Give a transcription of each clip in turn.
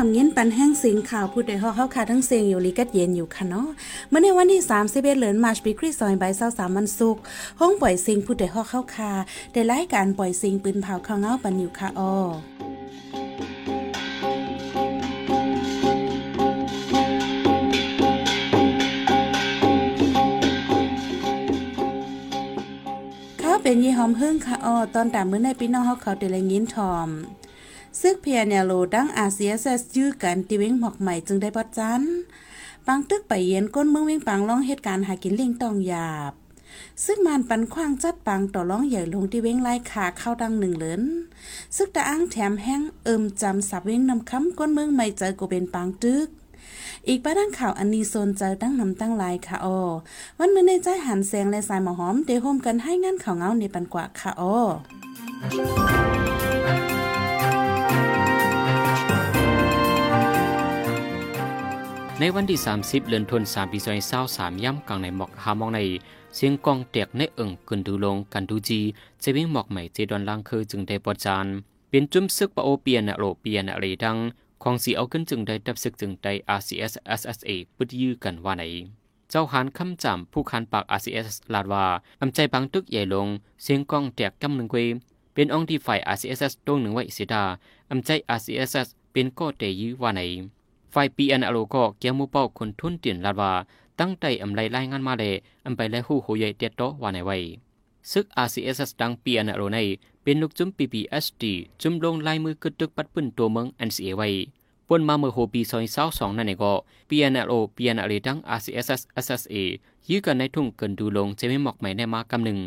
อมยินปันแห้งสิงข่าวผู้ใดฮอกเข้าคาทั้งเสียงอยู่ลีกัดเย็นอยู่ค่ะเนาะเมื่อในวันที่31เดือนมาร์ชปีคริสต์ศักราช23วันศุกร์ห้องปล่อยสิงผู้ใดฮอกเข้าคาได้รายการปล่อยสิงปืนเผาข้าวเงาปันอยู่ค่ะอ้อเป็นยี่หอมหึ่งค่ะอ้อตอนตามมื้อในพี่น้องเฮาเขาเดลยินทอม ซึกเพียเนี่ยโลดังอาเซียเซสยื้อกันติเว้งหมอกใหม่จึงได้ปอดจันปังตึกไปเย็นก้นเมืองเวงปังร้องเหตุการณ์หากินลิงตองหยาบ ซึ่งมันปันคว้างจัดปังต่อร้องใหญ่ลงที่เว้งไล่ขาเข้าดังหนึ่งเหลินซึกตะอ้างแถมแห้งเอิมจำสับเว้งนำคำก้นเมืองใหม่เจอกูเป็นปังตึกอีกประดังข่าวอันนี้โซนเจอตั้งนำตั้งลายค่ะออวันมื่อในใจหันแสงและสายหมอหอมเดโฮมกันให้งานข่าวเงาในปันกว่าค่ะออ ในวันที่ 30 เดือนธันวาคมปี2023ย่ำกลางในหมอกหามองใน เสียงกองแตกในเอิงกึนดูลงกันดูจีเจวิ่งหมอกใหม่เจดอนล่างคือจึงได้ปอจานเป็นจุ้มซึกปะโอเปียนโรเปียนอะไรดังของสีเอาขึ้นจึงได้ดับซึกจึงได้ RCS SSA ปุดยื้อกันว่าไหน เจ้าหานคำจำผู้คันปาก RCS ลาดว่าอำใจบางตึกใหญ่ลง เสียงกองแตกกำหนึ่งเวเป็นองที่ฝ่าย RCS ตรงหนึ่งไว้เสียดาอำใจ RCS เป็นก็เตยื้อว่าไหน ฝ่ายปีอันอโลก็เกี่ยวมูเป้าคนทุนเตียนลาดว่าตั้งใจอำไลรายงานมาเลยอำไปและหู้หูใหญ่เตียโตว่าในไว้ซึก RCSS ดังปีอันอโลในเป็นลูกจุ้ม PPSD จุ้มลงลายมือกึดตึกปัดปื้นตัวเมือง NCA ไว้ปนมาเมื่อโฮปีซอยเศร้าสองนั่นเองก็ PNLO PNL ดัง RCSS SSA ยื้อกันในทุ่งเกินดูลงจะไม่หมอกใหม่ในมากำหนึ่ง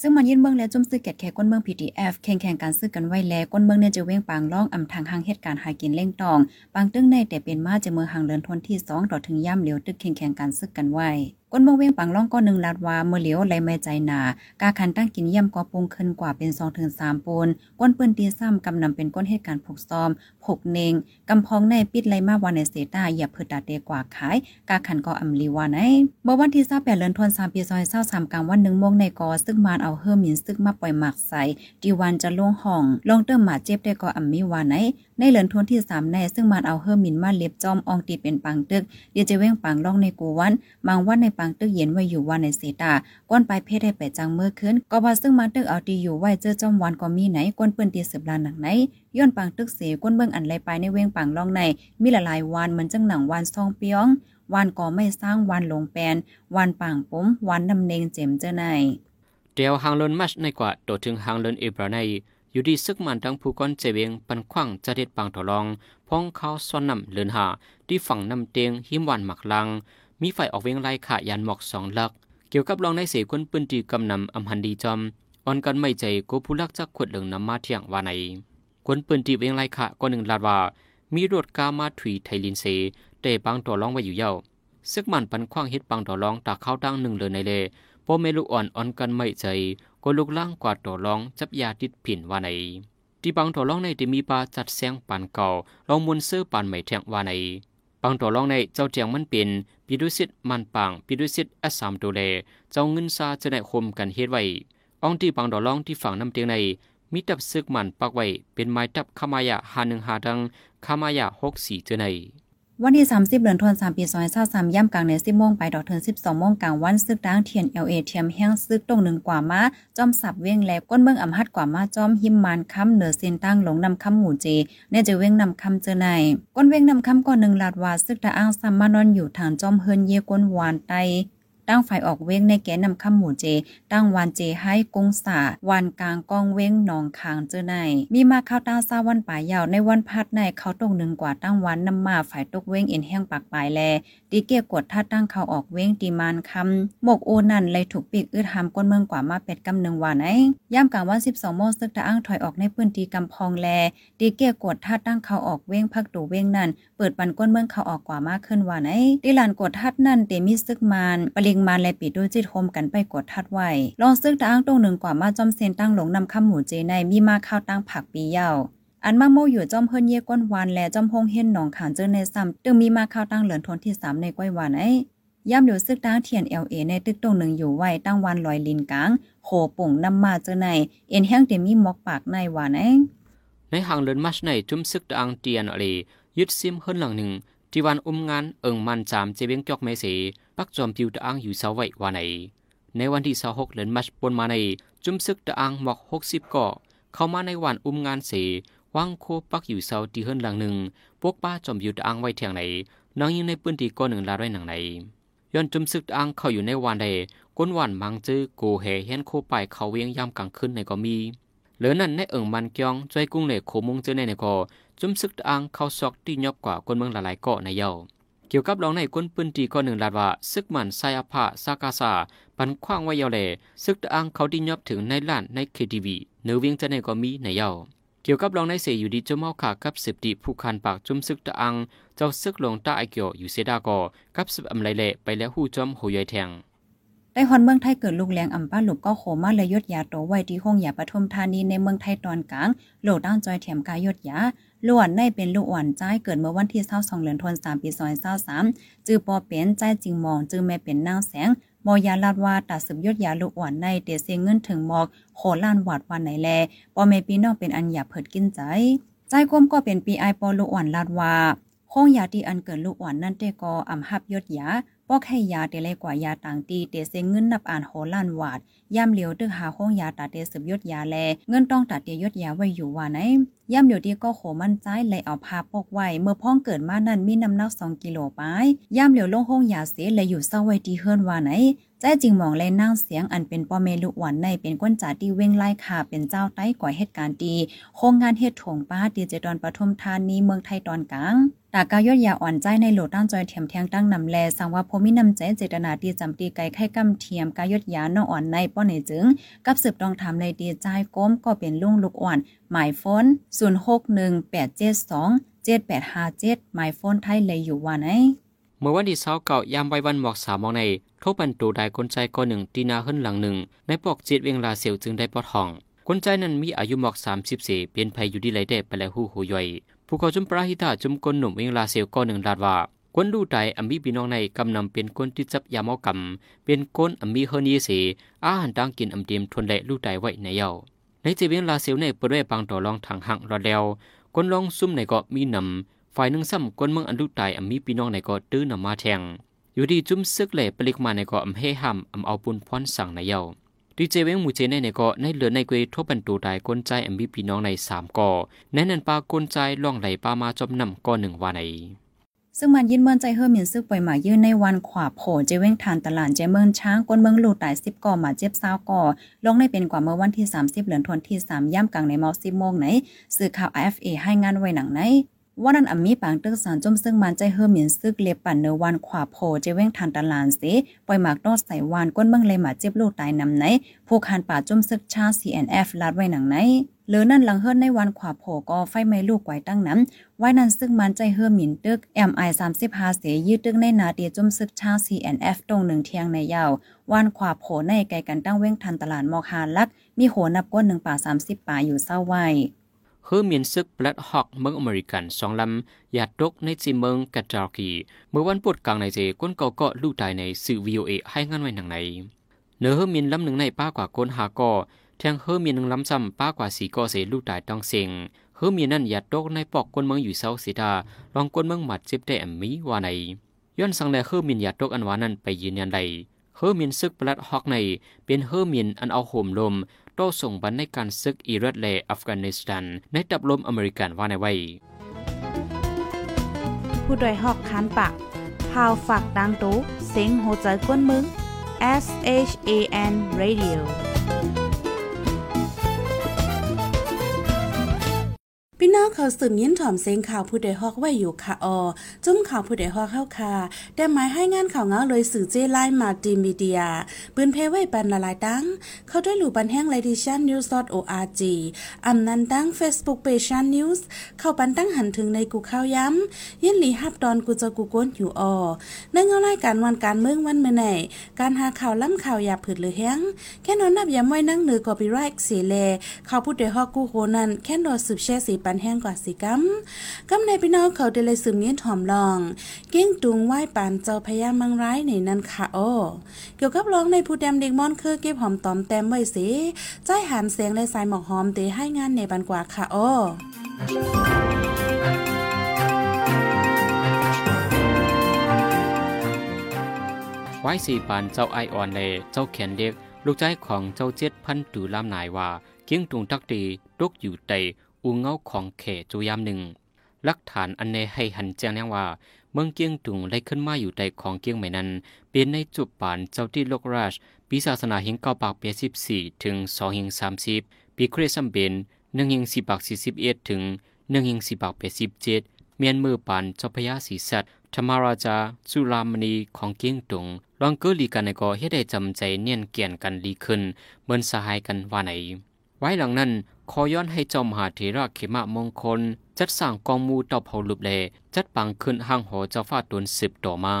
ซึ่งมันยินเมืองและจุ่มซื้อแกดแขก้นเมือง PTF แข่งแข่งการซื้อกันไว้แล้วก้นเมืองเนี่ยจะเว้งปางล่องอำทางหางเหตุการณ์หากินเล่งตอง ปางตึ้งในแต่เป็นมาจะเมืองหางเลินทนที่สองต่อถึงย่ำเหลียวตึกแข่งแข่งการซื้อกันไว้ ก้นเมืองเวียงปังล่องก็หนึ่งลาดว่าเมื่อเหลียวไหลไม่ใจหนากาคันตั้งกินเยี่ยมก็ปงขึ้นกว่าเป็น2ถึง3ปูนก้นปืนตีซ้ำกำนำเป็นก้นเหตุการณ์ผูกซ้อมผกเนงกำพองในปิดไหลมาวันในเสตาอย่าเพิดดาเดกว่าขาย กาคันก็อำลีว่าไหนเมื่อวันที่28เดือนธันวามปี2023กลางวัน1โมงในกอซึ่งมานเอาเฮิมินซึกมาปล่อยหมักใส่ดีวันจะล่วงห้องลงเติมหมาเจ็บได้ก็อำมีว่าไหนในเลือนทวนที่3ในซึ่งมานเอาเฮิมินมาเล็บจอมอองตีเป็นปังตึกเดี๋ยวจะเว้งปังล่องในกูวันบางวันในปังตึกเย็นไว้อยู่วันในเสตาก้นไปเพศให้ไปจังเมื่อคืนก็ว่าซึ่งมาตึกเอาตีอยู่ไว้เจอจอมวันก็มีไหนก้นเปิ้นตีสืบลานหนังไหนย้อนปังตึกเสก้นเบิ่งอันไรไปในเว้งปังล่องในมีหลายวันเหมือนจังหนังวันซองเปียงวันก่อไม่สร้างวันลงแปนวันป่างปุ้มวันดำเนงเจมเจ้าในเดียวหางลนมัชในกว่าตัวถึงหางลนเอบราในอยู่ดีซึกมันทั้งผู้ก้อนเจเวงปันขว้างจะเด็ดปังถลองพ้องเขาซ้อนนำเลือนหาที่ฝั่งนำเตียงหิมวันหมักลัง มีไฟออกเวงไล่ขายันหมอกสองลัก เกี่ยวกับลองในเสกคนปืนตีกำนำอำหันดีจอมอ่อนกันไม่ใจกูผู้ลักจักขวดเหลืองนำมาเที่ยงว่าไหนคนปืนตีเวงไล่ขาก็หนึ่งลาดว่า มีรถกามาถุยไทยลินเซแต่ปังตัวร้องไว้อยู่เย้าซึกมันปันขว้างเฮ็ดปังตัวร้องตาเข้าดังหนึ่งเลยในเลพอเมลูอ่อนอ่อนกันไม่ใจก็ลุกล่างกว่าตัวร้องจับยาติดผินว่าไหนที่บางตัวร้องในที่มีปลาจัดแสงปานเก่าลองมุนเสื้อปานใหม่แทงว่าไหน บางตัวลองในเจ้าเจียงมันเป็นปิดุสิตมันปังปิดุสิตแอสามตัวเลเจ้าเงินซาจะในคมกันเฮ็ดไว้อองที่บางตัวลองที่ฝั่งน้ำเตียงในมีตับซึกมันปักไว้เป็นไม้ตับขมายะหาหนึ่งหาดังขมายะหกสี่เจอใน วันที่ 30 เดือนธันวาคมปี2023ย่ำกลางใน10โมงไปดอกถึง12โมงกลางวันซึกดังเทียน LA เทียมแห้งซึกตรงหนึ่งกว่ามาจอมสับเว้งแลบก้นเบื้องอำหัดกว่ามาจอมหิมมานค้ำเหนือเส้นตั้งหลงนำค้ำหมู่เจเนจะเว้งนำค้ำเจอในก้นเว้งนำค้ำก่อนหนึ่งลาดว่าซึกตะอ้างซัมมานอนอยู่ทางจอมเฮินเยก้นหวานไต ตั้งฝ่ายออกเว้งในแกนนำคำหมู่เจ ตั้งวันเจให้กงสาวันกลางก้องเว้งหนองคางเจอใน มีมาข้าวตาซาวันป่ายาวในวันพัดในเขาตรงหนึ่งกว่าตั้งวันนำมาฝ่ายตกเว้งเอ็นแห้งปากปลายแลดีเกียกดท่าตั้งเขาออกเว้งตีมานคำหมกโอนันเลยถูกปีกอึดหามก้นเมืองกว่ามาเป็ดกำหนึ่งวันไอ้ย่ำกลางวัน12โมงซึกตะอ้างถอยออกในพื้นที่กำพองแลดีเกียกดท่าตั้งเขาออกเว้งพักตูเว้งนั่นเปิดปันก้นเมืองเขาออกกว่ามากขึ้นวันไอ้ดีลานกดทัดนั่นเตมีซึกมานปริงมาและปิดด้วยจิตโฮมกันไปกดทัดไว้ลองซึกตะอ้างตรงหนึ่งกว่ามาจอมเซนตั้งหลงนำคำหมูเจในมีมาข้าวตั้งผักปีเย้าอันมาโมอยู่จอมเฮิรนเย่ก้นวานและจอมพงเห็นหนองขานเจอในซ้ำตึงมีมาข้าวตั้งเหลือนทนที่3ในก้อยวานไอ้ย่ำอยู่ซึกตั้งเทียนเอลเอในตึกตรงหนึ่งอยู่ไว้ตั้งวันลอยลินกลางโหปุ่งนำมาเจอในเอ็นแห้งเต็มมีมอกปากในวานไอ้ในหางเลินมัชในจุ่มซึกตังเตียนอะไรยยึดซิมเฮิรนหลังหนึ่ง ที่วันอุ้มงานเอิงมันจามเจเบงจอกไม่เสปักจอมปิวตะอังอยู่เสาไว้วานไหนในวันที่26เดือนมัชปนมาในจุมซึกตะอังหมอก60ก่อเข้ามาในวันอุ้มงานเสวางโคปักอยู่เสาที่เฮิรนหลังหนึ่งพวกป้าจอมอยู่ตะอังไว้เทียงไหนนางยิงในปืนที่ก้อนหนึ่งลาไว้หนังไหนย้อนจุมซึกตะอังเข้าอยู่ในวันใดก้นวันมังจื้อโกเฮเฮนโคไปเขาเวียงยามกลางคืนในก็มี เหลือนั่นในเอิงมันเกียงใจกุ้งเหล็กโคมุงเจอในในก็จุมซึกตะอังเข้าซอกที่ยอบกว่าคนเมืองหลายๆเกาะในเยาเกี่ยวกับรองในก้นปืนตีก้อนหนึ่งลาดว่าซึกมันไซอาภาซากาซาปันคว้างไว้เยาแลซึกตะอังเขาที่ยอบถึงในล้านในเคทีวีเนื้อเวียงจะในก็มีในเยาเกี่ยวกับรองในเสยอยู่ดีจมเมาขากับสิบดีผู้คันปากจุมซึกตะอัง เจ้าซึกลงตาไอเกียวอยู่เสดากอกับสิบอำไลเละไปแล้วหู้จอมหูยายแทง ได้ฮอนเมืองไทยเกิดลูกแรงอำป้าหลุกก็โขมาเลยยดยาโตไว้ที่ห้องยาปทุมธานีในเมืองไทยตอนกลางโหลดด้านจอยเถียมกายยดยาล้วนในเป็นลูกอ่อนใจเกิดเมื่อวันที่22เดือนธันวาคมปี2023จื้อปอเป็นใจจริงมองจื้อแม่เป็นนางแสงมอยาลาดว่าตัดสืบยดยาลูกอ่อนในเตเซเงินถึงหมอกโคล้านหวาดวันไหนแลปอเมปีนอกเป็นอันหยาเผิดกินใจใจกลมก็เป็นปีไอปอลูกอ่อนลาดว่า ห้องยาที่อันเกิดลูกอ่อนนั่นเตก็อำหับยดยาปอกให้ยาเตเลยกว่ายาต่างตีเตเซงเงินนับอ่านโหล้านวาดย่ำเหลียวตึกหาห้องยาตาเตสืบยดยาแล เงินต้องตัดเตยดยาไว้อยู่ว่าไหนย่ำเหลียวดีก็โขมั่นใจเลยเอาพาปกไว้ เมื่อพ้องเกิดมานั้นมีน้ำหนัก2กิโลไปย่ำเหลียวลงห้องยาเสียเลยอยู่เศร้าไว้ที่เฮิรนว่าไหนใจจริงมองเลยนั่งเสียงอันเป็นปอเมลุหวันในเป็นก้นจ่าที่เว้งไล่ขาเป็นเจ้าใต้ก่อยเหตุการณ์ดีโครงงานเฮ็ดถงป้าดีเจดอนปทุมธานีเมืองไทยตอนกลาง ตากายอดยาอ่อนใจในโหลดตั้งจอยเทียมเทียงตั้งนำแลสังว่าพมินำใจเจตนาดีจำตีไกไข่กำเทียมกายอดยาน้องอ่อนในป้อนในจึง กับสืบต้องทำในดีใจก้มก็เป็นลุงลูกอ่อน หมายโฟน061872 7857หมายโฟนไทยเลยอยู่ว่าไหนเมื่อวันที่เช้าเก่ายามไว้วันหมอกสามมองในทบปันตูได้คนใจก้อนหนึ่งตีนาขึ้นหลังหนึ่ง ในปอกจิตเวียงลาเสียวจึงได้ปอดห้องคนใจนั้นมีอายุหมอกสามสิบสี่เปลี่ยนภัยอยู่ดีไรเดไปแล้วหูหูย่อย ผู้เขาจุมปราหิตาจุมกนหนุ่มเวียงลาเสียวก้อนหนึ่งลาดว่าคนดูใจอมีพี่น้องในกำนำเป็นคนที่จับยามอกำเป็นคนอมีเฮนีเสอาหารดังกินอำเดียมทนแหละลูกใจไว้ในเย้าในเจเวียงลาเสียวในเปิดไว้ปังต่อรองทางหังรอดแล้วคนลองซุ่มในเกาะมีนำฝ่ายหนึ่งซ้ำคนเมืองอันลูกใจอมีพี่น้องในเกาะตื้อนำมาแทงอยู่ดีจุ้มซึกเล่ปลิกมาในเกาะอำเฮหัมอำเอาปุนพรสั่งในเย้า ดีเจเวงมูเจในในเกาะในเหลือในเกวทบันตูตายก้นใจอำมีพี่น้องในสามก่อแน่นันปาก้นใจล่องไหลปามาจมนำก่อหนึ่งวาในซึ่งมันยินเมืองใจเฮือหมินซึกปล่อยหมายื่นในวันขวาโผเจเว้งทานตลาดเจเมืองช้างก้นเมืองหลูตายสิบก่อหมาเจ็บซาก่อลงในเป็นกว่าเมื่อวันที่ 30เหลือนทวนที่3ย่ำกลางในมอสิบโมงไหนสื่อข่าว IFA ให้งานไว้หนังไหน ว่านั้นอำมีปางตึกสารจมซึ่งมันใจเฮือหมินซึกเล็บปั่นเนวันขวาโผเจเว้งทานตลาดสิปล่อยหมากดอดใส่วานก้นเมืองเลยหมาเจ็บลูกตายนำไหนผู้คานป่าจมซึกชา CNF ลาดไว้หนังไหนหรือนั่นหลังเฮิรนในวันขวาโผก็ไฟไหม้ลูกไกวตั้งนั้นไว้นั้นซึ่งมันใจเฮือหมินตึก MI 35เสยืดตึกในนาเดียจุ่มซึกชา CNF ตรงหนึ่งเทียงในยาว วันขวาโผในไกลกันตั้งเว้งทันตลาดมอกฮาลัก มีโหนับก้นหนึ่งป่า30ป่าอยู่เศร้าไว้ คือมีนซึกแบล็ดฮอกเมืองอเมริกันสองลำหยาดตกในจีเมืองกัตจาร์กีเมื่อวันปวดกลางในเจก้นเกาก็ลู่ตายในสื่อวีโอเอให้งานไว้หนังไหนเนื้อเฮอมีนลำหนึ่งในป้ากว่าก้นหาก็แทงเฮอมีนหนึ่งลำซ้ำป้ากว่าสีก็เสลู่ตายต้องเสียงเฮอมีนั่นหยาดตกในปอกก้นเมืองอยู่เศร้าสีดาลองก้นเมืองหมัดเจ็บได้แอมมีว่าในย้อนสังแลเฮอมีนหยาดตกอันวานั้นไปยืนยันใดเฮอมีนซึกแบล็ดฮอกใน เป็นเฮอมีนอันเอาโหมลม โต้ส่งบันในการซึกอิรักและอัฟกานิสถานในตับลมอเมริกันว่าในไว้ ผู้ดยหอกคันปากพาวฝากดังตู้เซ็งโหใจกวนมึง S H A N Radio พี่น้องเขาสืบยิ้นถ่อมเสียงข่าวผู้ใดฮอกไว้อยู่ค่ะออ จุ้มข่าวผู้ใดฮอกเข้าค่ะแต่หมายให้งานข่าวเงาเลยสื่อเจไลน์มาดีมีเดียปืนเพไว้ปันละลายตั้ง เขาด้วยหลู่ปันแห้งไลดิชันนิวส์ .org อำนันตั้ง Facebook Page นิวส์เข้าปันตั้งหันถึงในกูข้าวย้ำยินหลีฮับตอนกูจะกูก้นอยู่ออในเงารายการวันการเมืองวันเมื่อไหนการหาข่าวล้ำข่าวอย่าผืดหรือแห้งแค่นอนนับย้ำไว้นั่งเหนือกอปีไรค์เสียแลข่าผู้ใดฮอกกูโหนั่นแค่นอสืบแช่สีปันแห้งกว่าสิกํมกำในพี่น้องเขาเดลยซึมเนี้ยถอมลอง เก้งตุงไหว้ปานเจ้าพญามังร้ายในนั้นค่ะโอ้เกี่ยวกับร้องในผู้แดมเด็กมอนคือเก็บหอมตอมแต้มไว้สิใจหานเสียงและสายหมอกหอมเตให้งานในบันกว่าค่ะโอ้ไว้สี่ปานเจ้าไอออนเลเจ้าเขียนเล็กลูกใจของเจ้าเจ็ดพันตูอลามนายว่า เกียงตุงทักตีตกอยู่เต อูเงาของเขจูยามหนึ่งลักฐานอันเนให้หันแจ้งแนงว่า เมืองเกียงตุงได้ขึ้นมาอยู่ใตของเกียงใหม่นั้น เป็นในจุบปานเจ้าที่โลกราช ปีศาสนาหิงเก้าปากเปียสิบสี่ถึงสองหิงสามสิบปีคริสซัมเบนหนึ่งหิงสี่ปากสี่สิบเอ็ดถึงหนึ่งหิงสี่ปากเปียสิบเจ็ดเมียนมือปานเจ้าพญาสีสัตธรรมราชาสุรามณีของเกียงตุงลองเกลีกันในก็เฮ็ดได้จำใจเนียนเกี่ยนกันดีขึ้นเหมือนสหายกันว่าไหน ไว้หลังนั้น ขอย้อนให้เจ้ามหาเถระเขมะมงคล จัดสร้างกองมูเต่าเผาลุบแลจัดปังขึ้นห้างหอเจ้าฟ้าตนสืบต่อมา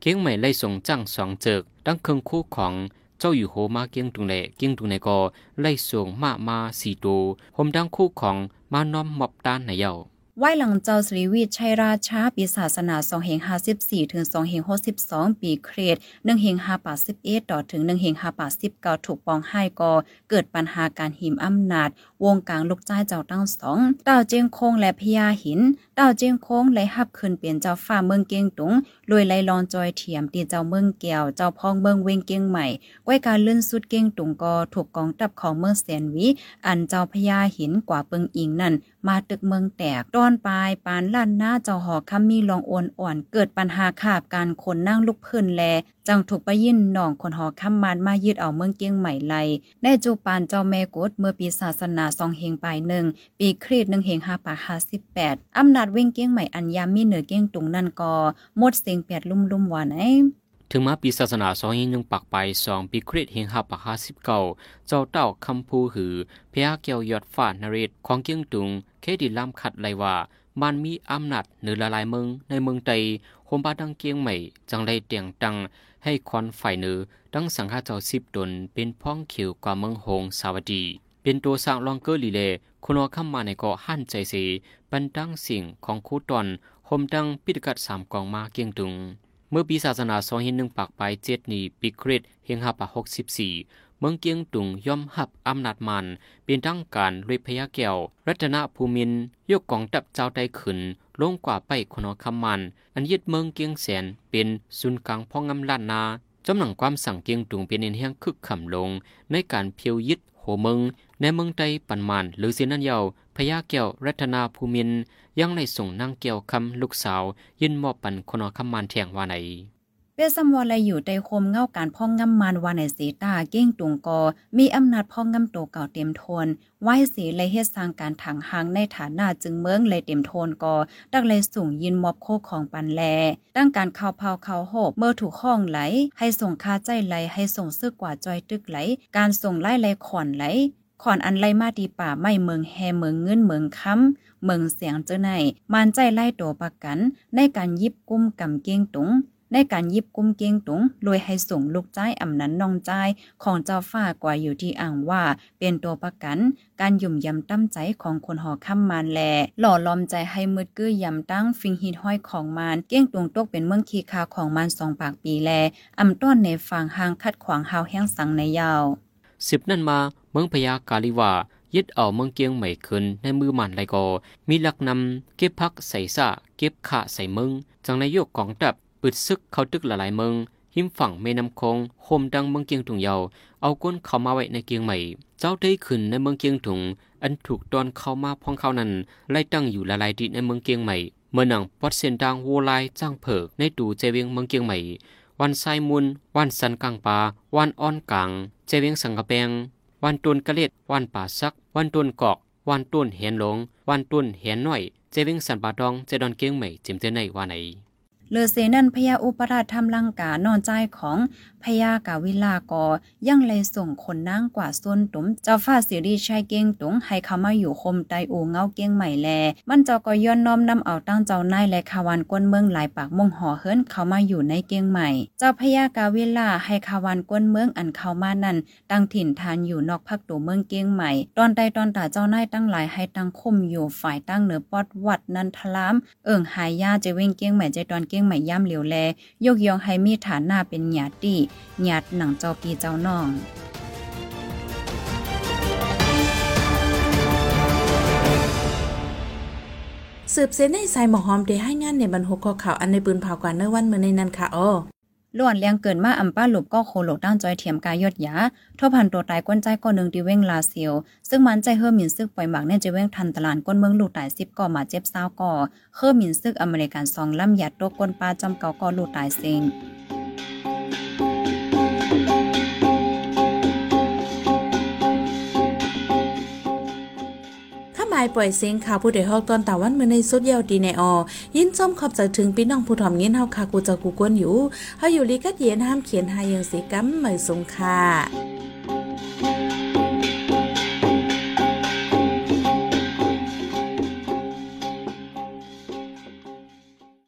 เกียงใหม่ไล่ส่งจ้างสองเจิก ดังเครื่องคู่ของเจ้าอยู่โหมาเกียงตุงแหลเกียงตุงในก็ไล่ส่งมามาสีตูผมดังคู่ของมาน้อมมอบต้านในเย้า ไหวหลังเจ้าสรีวิชัยราชาปีศาสนา2เฮง54ถึง2เฮง62ปีเครด1เฮง581ต่อถึง1เฮง589ถูกปองให้ก่อเกิดปัญหาการหิมอำนาจ วงกลางลูกจ้ายเจ้าตั้งสองเต้าเจียงคงและพญาหินเต้าเจียงคงเลหับขึ้นเป็นเจ้าฟ้าเมืองเกียงตุงลวยไหลลอนจอยเทียมตีเจ้าเมืองแก้วเจ้าพองเมืองเวงเกียงใหม่ไว้การลื่นสุดเกียงตุงก็ถูกกองทัพของเมืองแสนวีอันเจ้าพญาหินกว่าเปิงอิงนั่น มาตึกเมืองแตกตอนปลายปานลั่นหน้าเจ้าหอคำมีลองโอนอ่อน เกิดปัญหาขาบการคนนั่งลุกพื้นแล จังถูกไปยินหนองคนหอคำมานมายึดเอาเมืองเกียงใหม่ไลได้จูปานเจ้าแม่กดเมื่อปีศาสนาสองเฮงปลายหนึ่งปีครีดหนึ่งเฮงห้าปาห้าสิบแปดอำนาจเว้งเกียงใหม่อันยามมีเหนือเกียงตุงนั่นกอหมดเสียงแปดลุ่มลุ่มวานไอ ถึงมาปีศาสนาสองยิงยังปักไปสองปีคริสเฮงหับปักห้าสิบเก้าเจ้าเต้าคำพูหือพยาเกียวยอดฟ้านเรศของเกียงตุง เคดีล้ำขัดไลว่ามันมีอำนาจเหนือละลายเมืองในเมืองไตโฮมบาดังเกียงใหม่จังไลเตียงตังให้คอนฝ่ายเนือดังสังฆาเจ้าสิบตนเป็นพ้องเขียวกว่าเมืองหงสาวดี เป็นตัวสร้างลองเกอร์ลีเลคุณอคำมาในเกาะหั่นใจสีปันดังสิ่งของคูตอนโฮมดังปิดกัดสามกองมาเกียงตุง เมื่อปีศาสนาสองหินหนึ่งปากไปเจ็ดนีปิกริดเฮงห้าปากหกสิบสี่เมืองเกียงตุงย่อมหับอำนาจมัน เป็นทั้งการลุยพยาแก้ว รัตนภูมินยกกองตับเจ้าได้ขึ้นลงกว่าไปคนอคำมัน อันยึดเมืองเกียงแสนเป็นศูนย์กลางพ่องำล้านนาจำหนังความสั่งเกียงตุงเป็นเนียงคึกขำลง ในการเพียวยึดโหเมืองในเมืองใดปันมันหรือเสนันเยาพญาแก้วรัตนาภูมิน ยังในส่งนางแก้วคำลูกสาวยินมอบปันคนอคำมันแทงว่าไหนเปซัมวอลอยู่ใต้คมเงาการพ่องงำมันวานในสีตาเก้งตุงกอ มีอำนาจพ่องงำโตเก่าเต็มทนไหวสีเลยเฮ็ดสร้างการถังหางในฐานะจึงเมืองเลยเต็มโทนกอดักเลยสูงยินมอบโคของปันแล ตั้งการข่าวเผาข่าวโหบเมื่อถูกห้องไหล ให้ส่งคาใจไหลให้ส่งซึกกว่าจอยตึกไหล การส่งไล่ไหลขอนไหล ขอนอันไล่มาดีป่าไม่เมืองแฮเมืองเงินเมืองค้ำเมืองเสียงเจ้าไหนมันใจไล่ตัวประกัน ในการยิบกุ้มกำเก้งตุงในการยิบกุ้มเกียงตุงรวยให้ส่งลูกจ้ายอำนั้นนองจ้ายของเจ้าฝ้ากว่าอยู่ที่อ่างว่า เป็นตัวประกัน การยุ่มยำตั้มใจของคนหอค่ำมานแล หล่อลอมใจให้มืดกื้อยำตั้งฟิงฮิดห้อยของมานเกี้ยงตุงตกเป็นเมืองคีคาของมันสองปากปีแลอำต้อนในฝั่งห่างคัดขวางหาวแห้งสังในยาวสิบนั่นมา เมืองพยากาลิวายึดเอาเมืองเกียงใหม่ขึ้นในมือมันไรก็มีหลักนำเก็บพักใส่ซาเก็บขาใส่เมืองจังในยกของตับปิดซึกเขาตึกหลายเมืองหิมฝั่งแม่น้ำคงโฮมดังเมืองเกียงถุงเยา เอาก้นเข้ามาไว้ในเกียงใหม่ เจ้าได้ขึ้นในเมืองเกียงถุง อันถูกตอนเข้ามาพองเขานั้นไล่ตั้งอยู่หลายๆดิในเมืองเกียงใหม่ เมื่อหนังปอดเส้นดังโวลายจ้างเผิกในตูเจเวียงเมืองเกียงใหม่ วันไซมุน วันสันกลางปา วันอ้อนกลางเจเวียงสังกะแปง วันตุนกะเล็ดวันป่าซัก วันตุนกอกวันตุนเหียนหลง วันตุนเหียนน้อย เจวิงสันปาดอง เจดอนเกียงใหม่จิมเจในว่าไหน เลอเซนันพยาอุปราชทำลังกานอนใจของพยากาวิลากอยังเลยส่งคนนั่งกว่าส่วนตุมเจ้าฟ้าสิริชัยเก้งตุงให้เขามาอยู่คมไตอูเงาเก้งใหม่แล มันเจ้าก็ย้อนน้อมนำเอาตั้งเจ้านายและขาวานก้นเมืองหลายปากมงห่อเฮิรนเขามาอยู่ในเก้งใหม่ เจ้าพยากาวิลาให้ขาวานก้นเมืองอันเขามานั่นตั้งถิ่นฐานอยู่นอกพักตัวเมืองเก้งใหม่ ตอนใดตอนตาเจ้านายตั้งหลายให้ตั้งคุมอยู่ฝ่ายตั้งเหนือปอดวัดนันทลาม เอิ่งหายยาจะเว้งเก้งใหม่ใจตอนเก้งใหม่ย่ำเหลียวแล ยกยองให้มีฐานหน้าเป็นหยาตีหยาดหนังเจ้าปีเจ้าน้องสืบเส้นในสายหมอหอมได้ให้งานในบรรหุข้อข่าวอันในปืนเผากว่าเนื้อวันเมื่อในนั้นค่ะอ้อ ล้วนเลี้ยงเกินมาอัมป้าหลุบก็โคโลกด้านจอยเทียมกายยอดยาทบพันตัวตายก้นใจก้อนหนึ่งที่เว้งลาเซียว ซึ่งมันใจเฮอร์มินซึกปล่อยหมักแน่จะเว้งทันตลาดก้นเมืองลูกตายสิบก่อมาเจ็บเศร้าก่อเฮอร์มินซึกอเมริกันซองล่ำหยัดตัวก้นปลาจอมเก่าก่อลูกตายเซงายปล่อยเสียงข่าวผู้ใดฮอกตอนตาวันมือในสุดยาวดีในออ ยินส้มขอบใจถึงพี่น้องผู้ถ่อมเงินเฮาคากูจะกูกวนอยู่เฮาอยู่ลีกัดเย็นห้ามเขียนหายังสีกัมเหมยสงค่ะ